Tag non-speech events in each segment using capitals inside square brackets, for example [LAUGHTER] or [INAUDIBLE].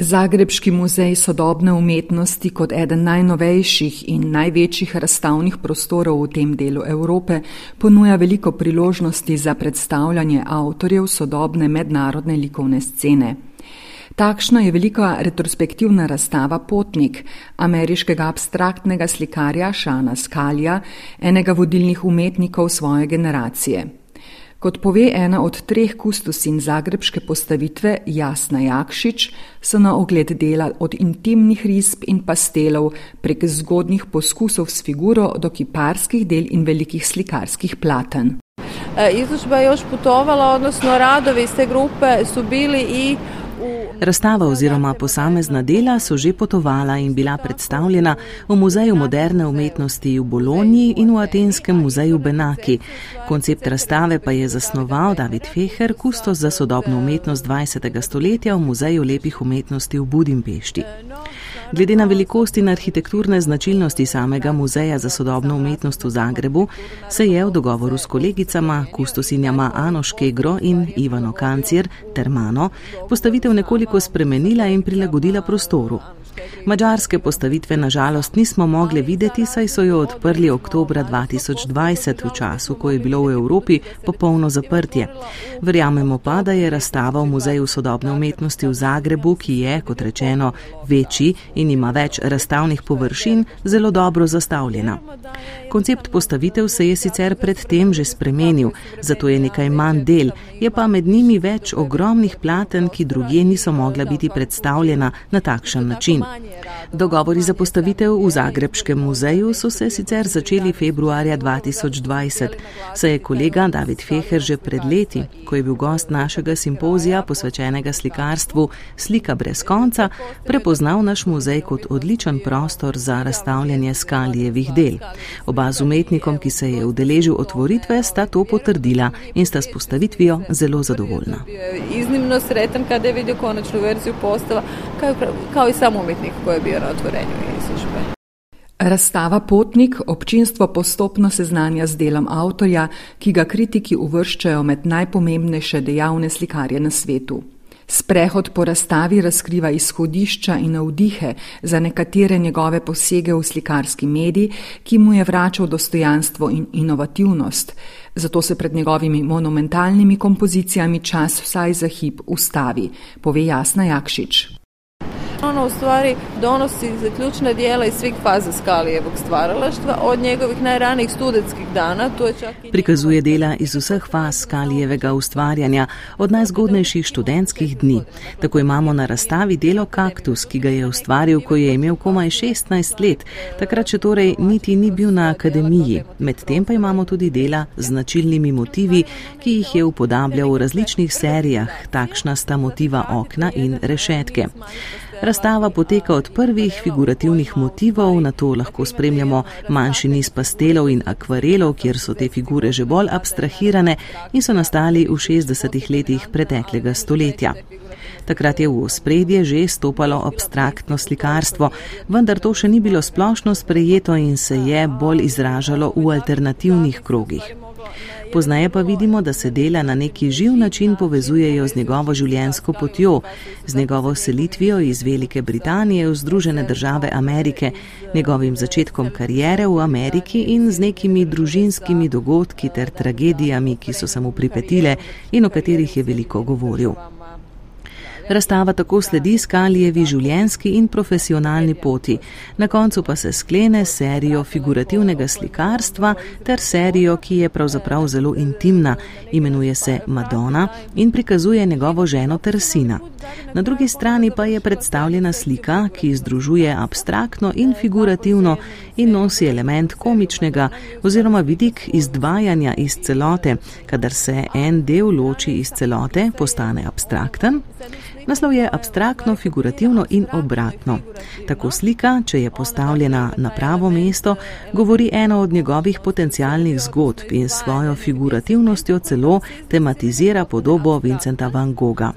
Zagrebški muzej sodobne umetnosti kot eden najnovejših in največjih razstavnih prostorov v tem delu Evrope ponuja veliko priložnosti za predstavljanje avtorjev sodobne mednarodne likovne scene. Takšna je velika retrospektivna razstava Potnik ameriškega abstraktnega slikarja Šana Skalja, enega vodilnih umetnikov svoje generacije. Kot pove ena od treh kustosin zagrebške postavitve Jasna Jakšič, so na ogled dela od intimnih risb in pastelov prek zgodnih poskusov s figuro do kiparskih del in velikih slikarskih platen. E, izložba je još putovala, odnosno radovi iz te grupe su bili i Razstava oziroma posamezna dela so že potovala in bila predstavljena v Muzeju moderne umetnosti v Bologni in v Atenskem muzeju Benaki. Koncept razstave pa je zasnoval David Feher, kustos za sodobno umetnost 20. stoletja v Muzeju lepih umetnosti v Budimpešti. Glede na velikost in arhitekturne značilnosti samega muzeja za sodobno umetnost v Zagrebu, se je v dogovoru s kolegicama, kustosinjama Anoš Kegro in Ivano Kancir ter mano, postavitev nekoliko spremenila in prilagodila prostoru. Mačarske postavitve nažalost nismo mogli videti, saj so jo odprli oktober 2020, v času, ko je bilo v Evropi popolno zaprtje. Verjamemo pa, da je razstava v Muzeju sodobne umetnosti v Zagrebu, ki je, kot rečeno, večji in ima več razstavnih površin, zelo dobro zastavljena. Koncept postavitev se je sicer predtem že spremenil, zato je nekaj manj del, je pa med njimi več ogromnih platen, ki drugje niso mogla biti predstavljena na takšen način. Dogovori za postavitev v Zagrebškem muzeju so se sicer začeli februarja 2020, saj je kolega David Feher že pred leti, ko je bil gost našega simpozija posvečenega slikarstvu Slika brez konca, prepoznal naš muzej kot odličen prostor za razstavljanje skalijevih del. Oba z umetnikom, ki se je udeležil otvoritve, sta to potrdila in sta s postavitvijo zelo zadovoljna. Iznimno sreten, kad je videl konečnu verziju postava, kao, kao i sam umetnik koji je bio na otvorenju izložbe. Razstava Potnik občinstvo postopno seznanja z delom avtorja, ki ga kritiki uvrščajo med najpomembnejše dejavne slikarje na svetu. Sprehod po razstavi razkriva izhodišča in navdihe za nekatere njegove posege v slikarski medij, ki mu je vračal dostojanstvo in inovativnost, zato se pred njegovimi monumentalnimi kompozicijami čas vsaj za hip ustavi, pove Jasna Jakšič. Ono u stvari donosi za ključna dijela iz svih faza Skalijevog stvaralaštva, od njegovih najranijih studentskih dana. Tu je čak i... Prikazuje dela iz vseh faz Skalijevega ustvarjanja, od najzgodnejših študentskih dni. Tako imamo na razstavi delo Kaktus, ki ga je ustvaril, ko je imel komaj 16 let, takrat še torej niti ni bil na akademiji. Medtem pa imamo tudi dela z značilnimi motivi, ki jih je upodabljal v različnih serijah, takšna sta motiva okna in rešetke. Razstava poteka od prvih figurativnih motivov, na to lahko spremljamo manjši niz pastelov in akvarelov, kjer so te figure že bolj abstrahirane in so nastali v 60-ih letih preteklega stoletja. Takrat je v spredje že stopalo abstraktno slikarstvo, vendar to še ni bilo splošno sprejeto in se je bolj izražalo v alternativnih krogih. Poznaje pa vidimo, da se dela na neki živ način povezujejo z njegovo življenjsko potjo, z njegovo selitvijo iz Velike Britanije v Združene države Amerike, njegovim začetkom karijere v Ameriki in z nekimi družinskimi dogodki ter tragedijami, ki so se mu pripetile in o katerih je veliko govoril. Razstava tako sledi Skalijevi življenjski in profesionalni poti, na koncu pa se sklene serijo figurativnega slikarstva ter serijo, ki je pravzaprav zelo intimna, imenuje se Madonna in prikazuje njegovo ženo ter sina. Na drugi strani pa je predstavljena slika, ki združuje abstraktno in figurativno in nosi element komičnega oziroma vidik izdvajanja iz celote, kadar se en del loči iz celote, postane abstrakten. Naslov je abstraktno, figurativno in obratno. Tako slika, če je postavljena na pravo mesto, govori eno od njegovih potencialnih zgodb in svojo figurativnostjo celo tematizira podobo Vincenta van Gogha.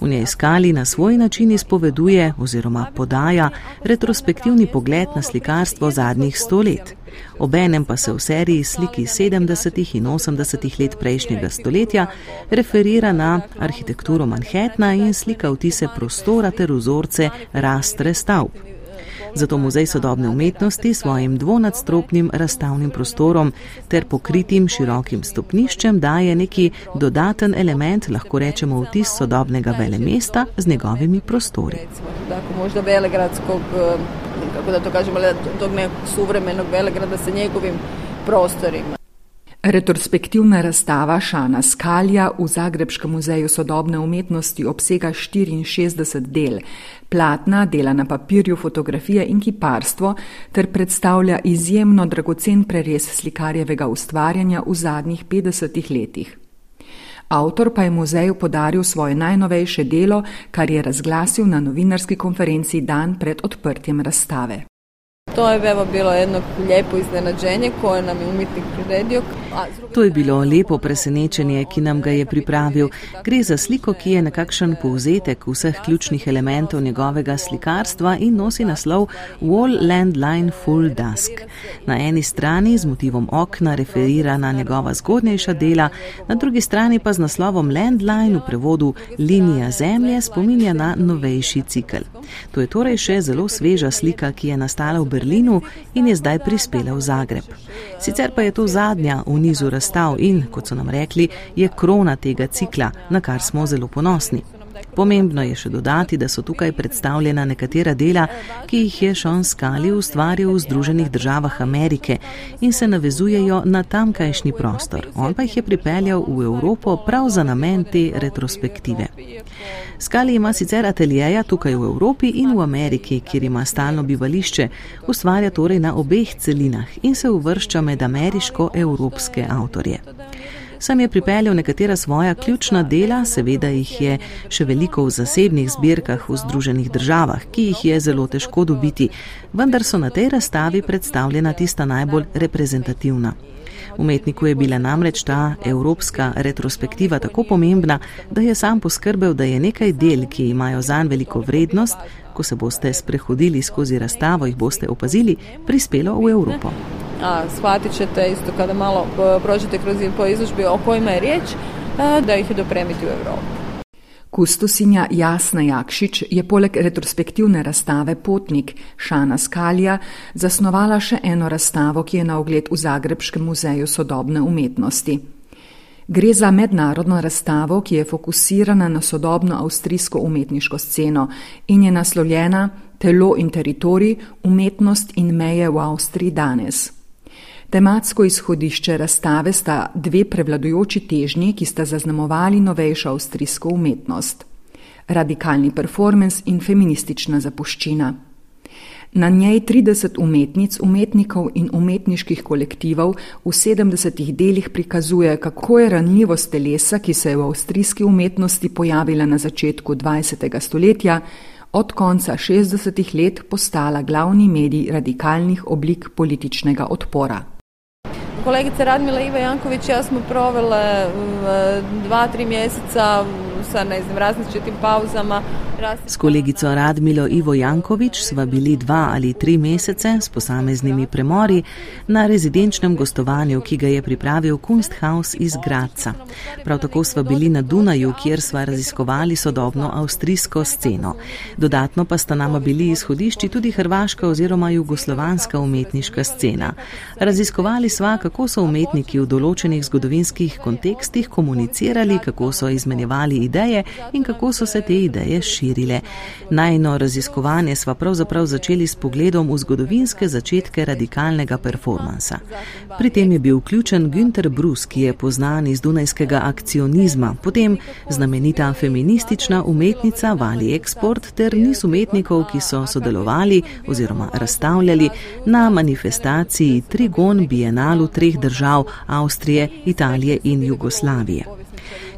V njej skali na svoj način izpoveduje oziroma podaja retrospektivni pogled na slikarstvo zadnjih sto let. Obenem pa se v seriji sliki 70. in 80. let prejšnjega stoletja referira na arhitekturo Manhattna in slika vtise prostora ter vzorce rastre stavb. Zato muzej sodobne umetnosti s svojim dvonadstropnim razstavnim prostorom ter pokritim širokim stopniščem daje neki dodaten element, lahko rečemo vtis sodobnega velemesta z njegovimi prostori. Tako možda velegradskog, eh, kako da to kažemo, tog nekog suvremenog velegrada sa njegovim prostorima. Retrospektivna razstava Šana Skalja v Zagrebskem muzeju sodobne umetnosti obsega 64 del, platna, dela na papirju, fotografije in kiparstvo, ter predstavlja izjemno dragocen prerez slikarjevega ustvarjanja v zadnjih 50 letih. Avtor pa je muzeju podaril svoje najnovejše delo, kar je razglasil na novinarski konferenci dan pred odprtjem razstave. To je evo bilo jedno lijepo iznenađenje koje nam je umjetnik priredio. To je bilo lepo presenečenje, ki nam ga je pripravil. Gre za sliko, ki je nekakšen povzetek vseh ključnih elementov njegovega slikarstva in nosi naslov Wall Landline Full Dusk. Na eni strani z motivom okna referira na njegova zgodnejša dela, na drugi strani pa z naslovom Landline v prevodu linija zemlje spominja na novejši cikl. To je torej še zelo sveža slika, ki je nastala v Berlinu in je zdaj prispela v Zagreb. Sicer pa je to zadnja v nizu razstav in, kot so nam rekli, je krona tega cikla, na kar smo zelo ponosni. Pomembno je še dodati, da so tukaj predstavljena nekatera dela, ki jih je Sean Scully ustvaril v Združenih državah Amerike in se navezujejo na tamkajšnji prostor. On pa jih je pripeljal v Evropo prav za namen te retrospektive. Scully ima sicer ateljeja tukaj v Evropi in v Ameriki, kjer ima stalno bivališče, ustvarja torej na obeh celinah in se uvršča med ameriško-evropske avtorje. Sam je pripeljal nekatera svoja ključna dela, seveda jih je še veliko v zasebnih zbirkah v Združenih državah, ki jih je zelo težko dobiti, vendar so na tej razstavi predstavljena tista najbolj reprezentativna. Umetniku je bila namreč ta evropska retrospektiva tako pomembna, da je sam poskrbel, da je nekaj del, ki imajo zanj veliko vrednost, ko se boste sprehodili skozi razstavo, jih boste opazili, prispelo v Evropo. A shvatit ćete isto kada malo e, prođete kroz po izložbi o kojima je riječ, e, da ih je dopremiti u Evropu. Kustosinja Jasna Jakšič je poleg retrospektivne razstave Potnik Šana Skalja zasnovala še eno razstavo, ki je na ogled v Zagrebskem muzeju sodobne umetnosti. Gre za mednarodno razstavo, ki je fokusirana na sodobno avstrijsko umetniško sceno in je naslovljena Telo in teritorij, umetnost in meje v Avstriji danes. Tematsko izhodišče razstave sta dve prevladujoči težnji, ki sta zaznamovali novejšo avstrijsko umetnost: radikalni performance in feministična zapuščina. Na njej 30 umetnic, umetnikov in umetniških kolektivov v 70 delih prikazuje, kako je ranljivost telesa, ki se je v avstrijski umetnosti pojavila na začetku 20. stoletja, od konca 60. let postala glavni medij radikalnih oblik političnega odpora. Kolegica Radmila Iva Janković i ja smo provele dva, tri mjeseca sa ne znam, različitim pauzama. S kolegico Radmilo Ivo Jankovič sva bili dva ali tri mesece s posameznimi premori na rezidenčnem gostovanju, ki ga je pripravil Kunsthaus iz Graca. Prav tako sva bili na Dunaju, kjer sva raziskovali sodobno avstrijsko sceno. Dodatno pa sta nama bili izhodišči tudi hrvaška oziroma jugoslovanska umetniška scena. Raziskovali sva, kako so umetniki v določenih zgodovinskih kontekstih komunicirali, kako so izmenjevali ideje in kako so se te ideje širile. Najno raziskovanje sva pravzaprav začeli s pogledom v zgodovinske začetke radikalnega performansa. Pri tem je bil vključen Günter Brus, ki je poznan iz dunajskega akcionizma, potem znamenita feministična umetnica Vali Export ter niz umetnikov, ki so sodelovali oziroma razstavljali na manifestaciji Trigon Bienalu treh držav Avstrije, Italije in Jugoslavije.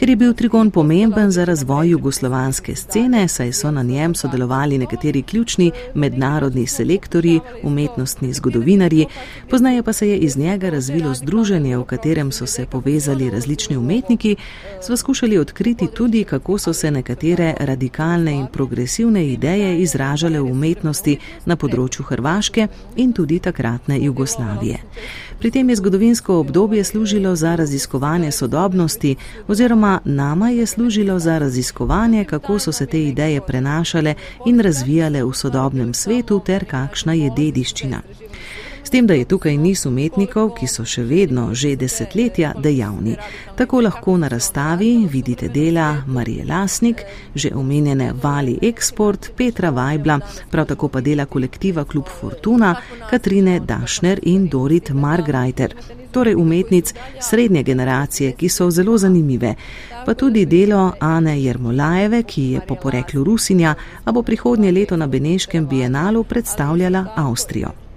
Ker je bil Trigon pomemben za razvoj jugoslovanske scene, saj so na njem sodelovali nekateri ključni mednarodni selektori, umetnostni zgodovinarji, poznaje pa se je iz njega razvilo združenje, v katerem so se povezali različni umetniki, smo skušali odkriti tudi, kako so se nekatere radikalne in progresivne ideje izražale v umetnosti na področju Hrvaške in tudi takratne Jugoslavije. Pri tem je zgodovinsko obdobje služilo za raziskovanje sodobnosti oziroma nama je služilo za raziskovanje, kako so se te ideje prenašale in razvijale v sodobnem svetu ter kakšna je dediščina. S tem, da je tukaj niz umetnikov, ki so še vedno že desetletja dejavni. Tako lahko na razstavi vidite dela Marije Lasnik, že omenjene Vali Export, Petra Vajbla, prav tako pa dela kolektiva Klub Fortuna, Katrine Dašner in Dorit Margrajter, torej umetnic srednje generacije, ki so zelo zanimive. Pa tudi delo Ane Jermolajeve, ki je po poreklu Rusinja, a bo prihodnje leto na Beneškem bienalu predstavljala Avstrijo.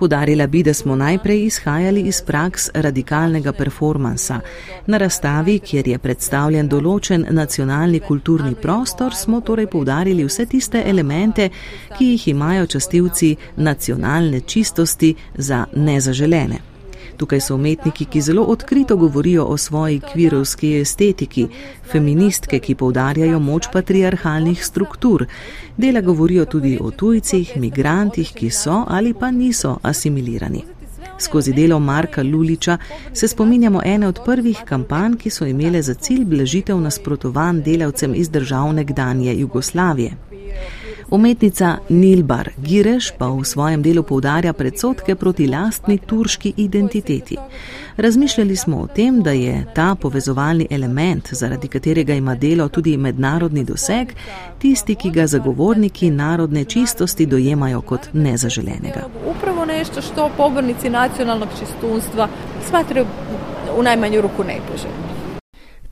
Podarila bi, da smo najprej izhajali iz praks radikalnega performansa. Na razstavi, kjer je predstavljen določen nacionalni kulturni prostor, smo torej povdarili vse tiste elemente, ki jih imajo častilci nacionalne čistosti za nezaželene. Tukaj so umetniki, ki zelo odkrito govorijo o svoji kvirovski estetiki, feministke, ki povdarjajo moč patriarhalnih struktur. Dela govorijo tudi o tujcih, migrantih, ki so ali pa niso asimilirani. Skozi delo Marka Luliča se spominjamo ene od prvih kampanj, ki so imele za cilj blažitev nasprotovanj delavcem iz držav nekdanje Jugoslavije. Umetnica Nilbar Gireš pa v svojem delu povdarja predsotke proti lastni turški identiteti. Razmišljali smo o tem, da je ta povezovalni element, zaradi katerega ima delo tudi mednarodni doseg, tisti, ki ga zagovorniki narodne čistosti dojemajo kot nezaželenega. Upravo nešto, što pobornici nacionalnog čistunstva smatrajo v najmanju ruku nepoželjno.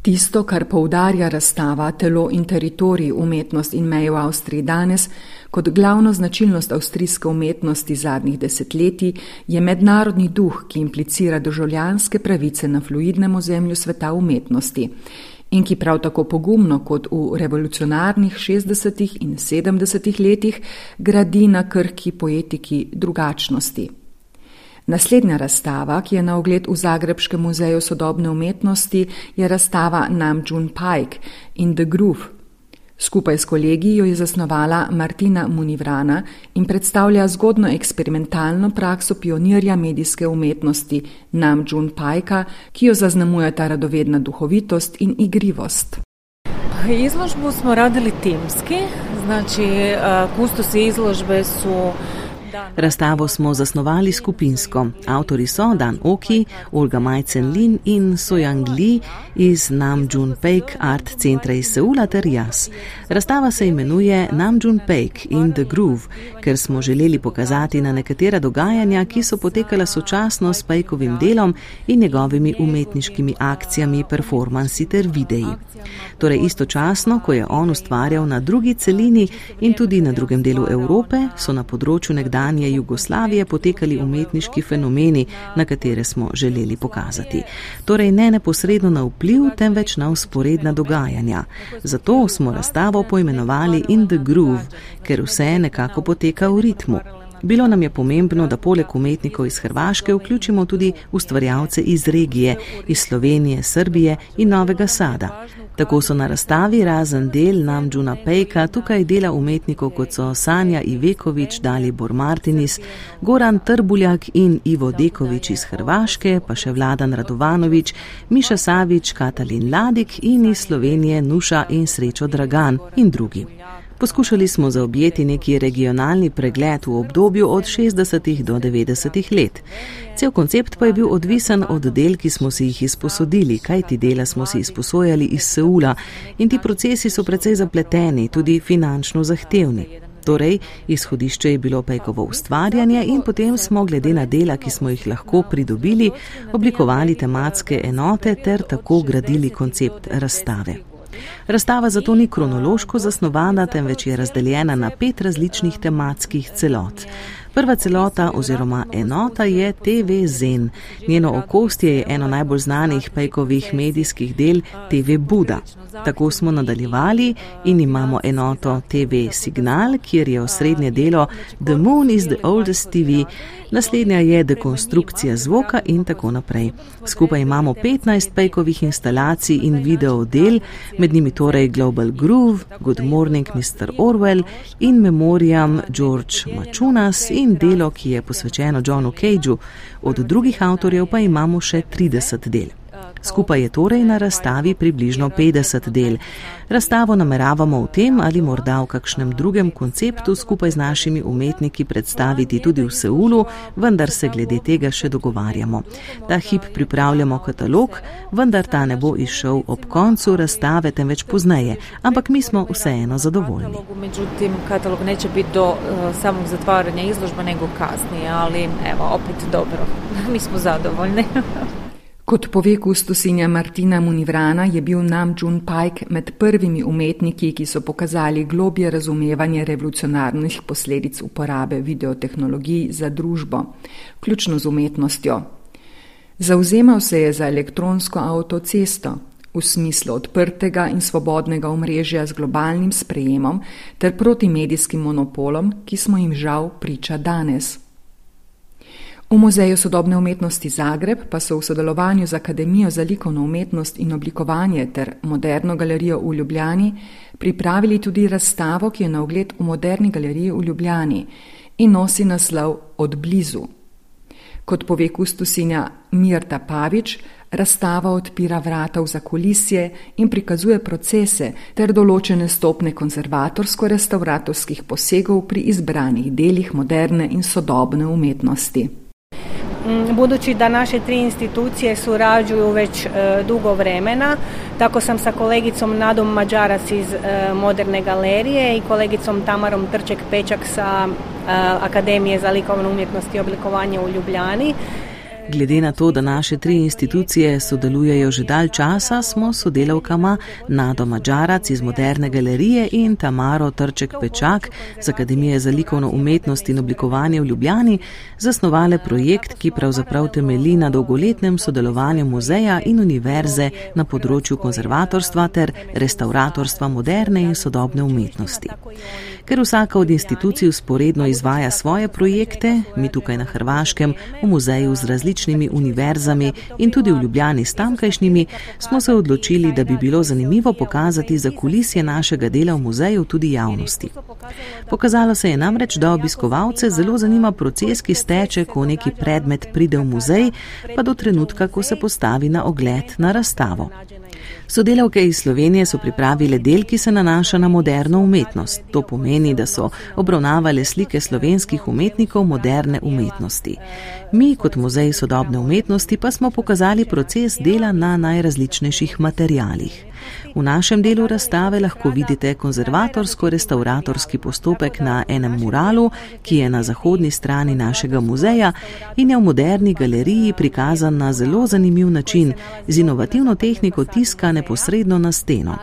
Tisto, kar poudarja razstava Telo in teritorij umetnost in meje v Avstriji danes, kot glavno značilnost avstrijske umetnosti zadnjih desetletij, je mednarodni duh, ki implicira državljanske pravice na fluidnem ozemlju sveta umetnosti in ki prav tako pogumno kot v revolucionarnih 60. in 70. letih gradi na krhki poetiki drugačnosti. Naslednja razstava, ki je na ogled v Zagrebškem muzeju sodobne umetnosti, je razstava Namjoon Pike in The Groove. Skupaj s kolegi jo je zasnovala Martina Munivrana in predstavlja zgodno eksperimentalno prakso pionirja medijske umetnosti Namjoon Pajka, ki jo zaznamuje ta radovedna duhovitost in igrivost. Izložbo smo radili timski, znači kustosi izložbe su Razstavo smo zasnovali skupinsko. Avtori so Dan Oki, Olga Majcen Lin in Sojang Li iz Namjoon Peik Art Centra iz Seula ter jaz. Razstava se imenuje Namjoon Peik in The Groove, ker smo želeli pokazati na nekatera dogajanja, ki so potekala sočasno s Peikovim delom in njegovimi umetniškimi akcijami, performansi ter videi. Torej istočasno, ko je on ustvarjal na drugi celini in tudi na drugem delu Evrope, so na področju nekdanje nekdanje Jugoslavije potekali umetniški fenomeni, na katere smo želeli pokazati. Torej ne neposredno na vpliv, temveč na usporedna dogajanja. Zato smo razstavo poimenovali In the Groove, ker vse nekako poteka v ritmu. Bilo nam je pomembno, da poleg umetnikov iz Hrvaške vključimo tudi ustvarjalce iz regije, iz Slovenije, Srbije in Novega Sada. Tako so na razstavi razen del Namdžuna Pejka tukaj dela umetnikov kot so Sanja Ivekovič, Dalibor Martinis, Goran Trbuljak in Ivo Dekovič iz Hrvaške, pa še Vladan Radovanovič, Miša Savič, Katalin Ladik in iz Slovenije Nuša in Srečo Dragan in drugi. Poskušali smo zaobjeti neki regionalni pregled v obdobju od 60. do 90. let. Cel koncept pa je bil odvisen od del, ki smo si jih izposodili, kaj ti dela smo si izposojali iz Seula in ti procesi so precej zapleteni, tudi finančno zahtevni. Torej, izhodišče je bilo pejkovo ustvarjanje in potem smo glede na dela, ki smo jih lahko pridobili, oblikovali tematske enote ter tako gradili koncept razstave. Razstava zato ni kronološko zasnovana, temveč je razdeljena na pet različnih tematskih celot. Prva celota oziroma enota je TV Zen. Njeno okostje je eno najbolj znanih pejkovih medijskih del TV Buda. Tako smo nadaljevali in imamo enoto TV Signal, kjer je osrednje delo The Moon is the Oldest TV, naslednja je dekonstrukcija zvoka in tako naprej. Skupaj imamo 15 pejkovih instalacij in video del, med njimi torej Global Groove, Good Morning Mr. Orwell in Memoriam George Machunas in delo, ki je posvečeno Johnu Cageu, od drugih avtorjev pa imamo še 30 del. Skupaj je torej na razstavi približno 50 del. Razstavo nameravamo v tem ali morda v kakšnem drugem konceptu skupaj z našimi umetniki predstaviti tudi v Seulu, vendar se glede tega še dogovarjamo. Ta hip pripravljamo katalog, vendar ta ne bo išel ob koncu razstave, temveč pozneje, ampak mi smo vseeno zadovoljni. Međutim, katalog neće biti do uh, samog zatvaranja izložbe, nego kasnije, ali evo, opet dobro. [LAUGHS] mi smo zadovoljni. [LAUGHS] Kot pove kustosinja Martina Munivrana, je bil Nam Jun Pike med prvimi umetniki, ki so pokazali globje razumevanje revolucionarnih posledic uporabe videotehnologij za družbo, vključno z umetnostjo. Zauzemal se je za elektronsko avtocesto v smislu odprtega in svobodnega omrežja z globalnim sprejemom ter proti medijskim monopolom, ki smo jim žal priča danes. V Muzeju sodobne umetnosti Zagreb pa so v sodelovanju z Akademijo za likovno umetnost in oblikovanje ter Moderno galerijo v Ljubljani pripravili tudi razstavo, ki je na ogled v Moderni galeriji v Ljubljani in nosi naslov Od blizu. Kot pove kustosinja Mirta Pavič, razstava odpira vrata v zakulisje in prikazuje procese ter določene stopne konzervatorsko-restauratorskih posegov pri izbranih delih moderne in sodobne umetnosti. Mm, budući da naše tri institucije surađuju već e, dugo vremena, tako sam sa kolegicom Nadom Mađarac iz e, Moderne galerije i kolegicom Tamarom Trček-Pečak sa e, Akademije za likovnu umjetnost i oblikovanje u Ljubljani Glede na to, da naše tri institucije sodelujejo že dalj časa, smo sodelavkama Nado Mađarac iz Moderne galerije in Tamaro Trček Pečak z Akademije za likovno umetnost in oblikovanje v Ljubljani zasnovale projekt, ki pravzaprav temeli na dolgoletnem sodelovanju muzeja in univerze na področju konzervatorstva ter restauratorstva moderne in sodobne umetnosti. Ker vsaka od institucij usporedno izvaja svoje projekte, mi tukaj na Hrvaškem v muzeju z različnimi univerzami in tudi v Ljubljani s tamkajšnjimi, smo se odločili, da bi bilo zanimivo pokazati za kulisje našega dela v muzeju tudi javnosti. Pokazalo se je namreč, da obiskovalce zelo zanima proces, ki steče, ko neki predmet pride v muzej, pa do trenutka, ko se postavi na ogled na razstavo. Sodelavke iz Slovenije so pripravile del, ki se nanaša na moderno umetnost. To pomeni, da so obravnavale slike slovenskih umetnikov moderne umetnosti. Mi kot muzej sodobne umetnosti pa smo pokazali proces dela na najrazličnejših materijalih. V našem delu razstave lahko vidite konzervatorsko-restauratorski postopek na enem muralu, ki je na zahodni strani našega muzeja in je v moderni galeriji prikazan na zelo zanimiv način z inovativno tehniko tiska neposredno na steno.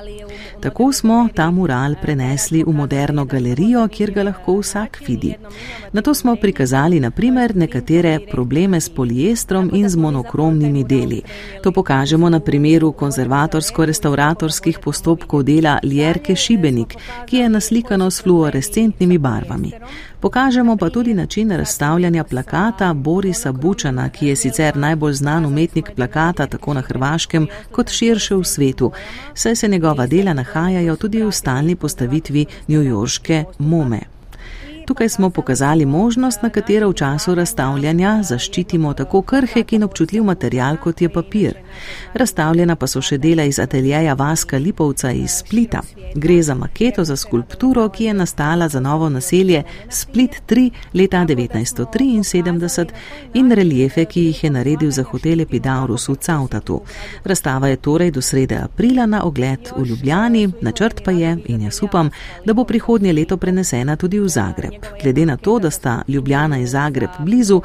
Tako smo ta mural prenesli v moderno galerijo, kjer ga lahko vsak vidi. Na to smo prikazali naprimer nekatere probleme s poliestrom in z monokromnimi deli. To pokažemo na primeru konzervatorsko-restauratorskih postopkov dela Ljerke Šibenik, ki je naslikano s fluorescentnimi barvami. Pokažemo pa tudi način razstavljanja plakata Borisa Bučana, ki je sicer najbolj znan umetnik plakata tako na Hrvaškem kot širše v svetu, saj se njegova dela nahajajo tudi v stalni postavitvi newyorške Mome. Tukaj smo pokazali možnost, na katero v času razstavljanja zaščitimo tako krhek in občutljiv material, kot je papir. Razstavljena pa so še dela iz ateljeja Vaska Lipovca iz Splita. Gre za maketo za skulpturo, ki je nastala za novo naselje Split 3 leta 1973 in reljefe, ki jih je naredil za hotel Epidaurus v Cautatu. Razstava je torej do srede aprila na ogled v Ljubljani, načrt pa je, in jaz upam, da bo prihodnje leto prenesena tudi v Zagreb. Glede na to, da sta Ljubljana in Zagreb blizu,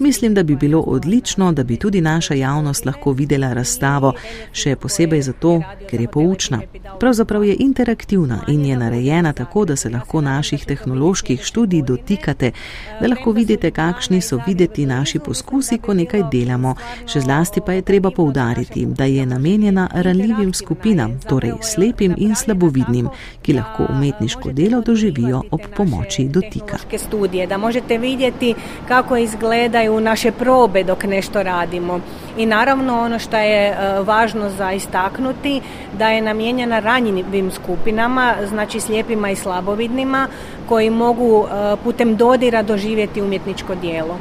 mislim, da bi bilo odlično, da bi tudi naša javnost lahko videla razstavo, še posebej zato, ker je poučna. Pravzaprav je interaktivna in je narejena tako, da se lahko naših tehnoloških študij dotikate, da lahko vidite, kakšni so videti naši poskusi, ko nekaj delamo. Še zlasti pa je treba poudariti, da je namenjena ranljivim skupinam, torej slepim in slabovidnim, ki lahko umetniško delo doživijo ob pomoči dotika. Studije, da možete vidjeti kako izgledaju naše probe dok nešto radimo. I naravno ono što je e, važno za istaknuti da je namijenjena ranjivim skupinama, znači slijepima i slabovidnima koji mogu e, putem dodira doživjeti umjetničko djelo.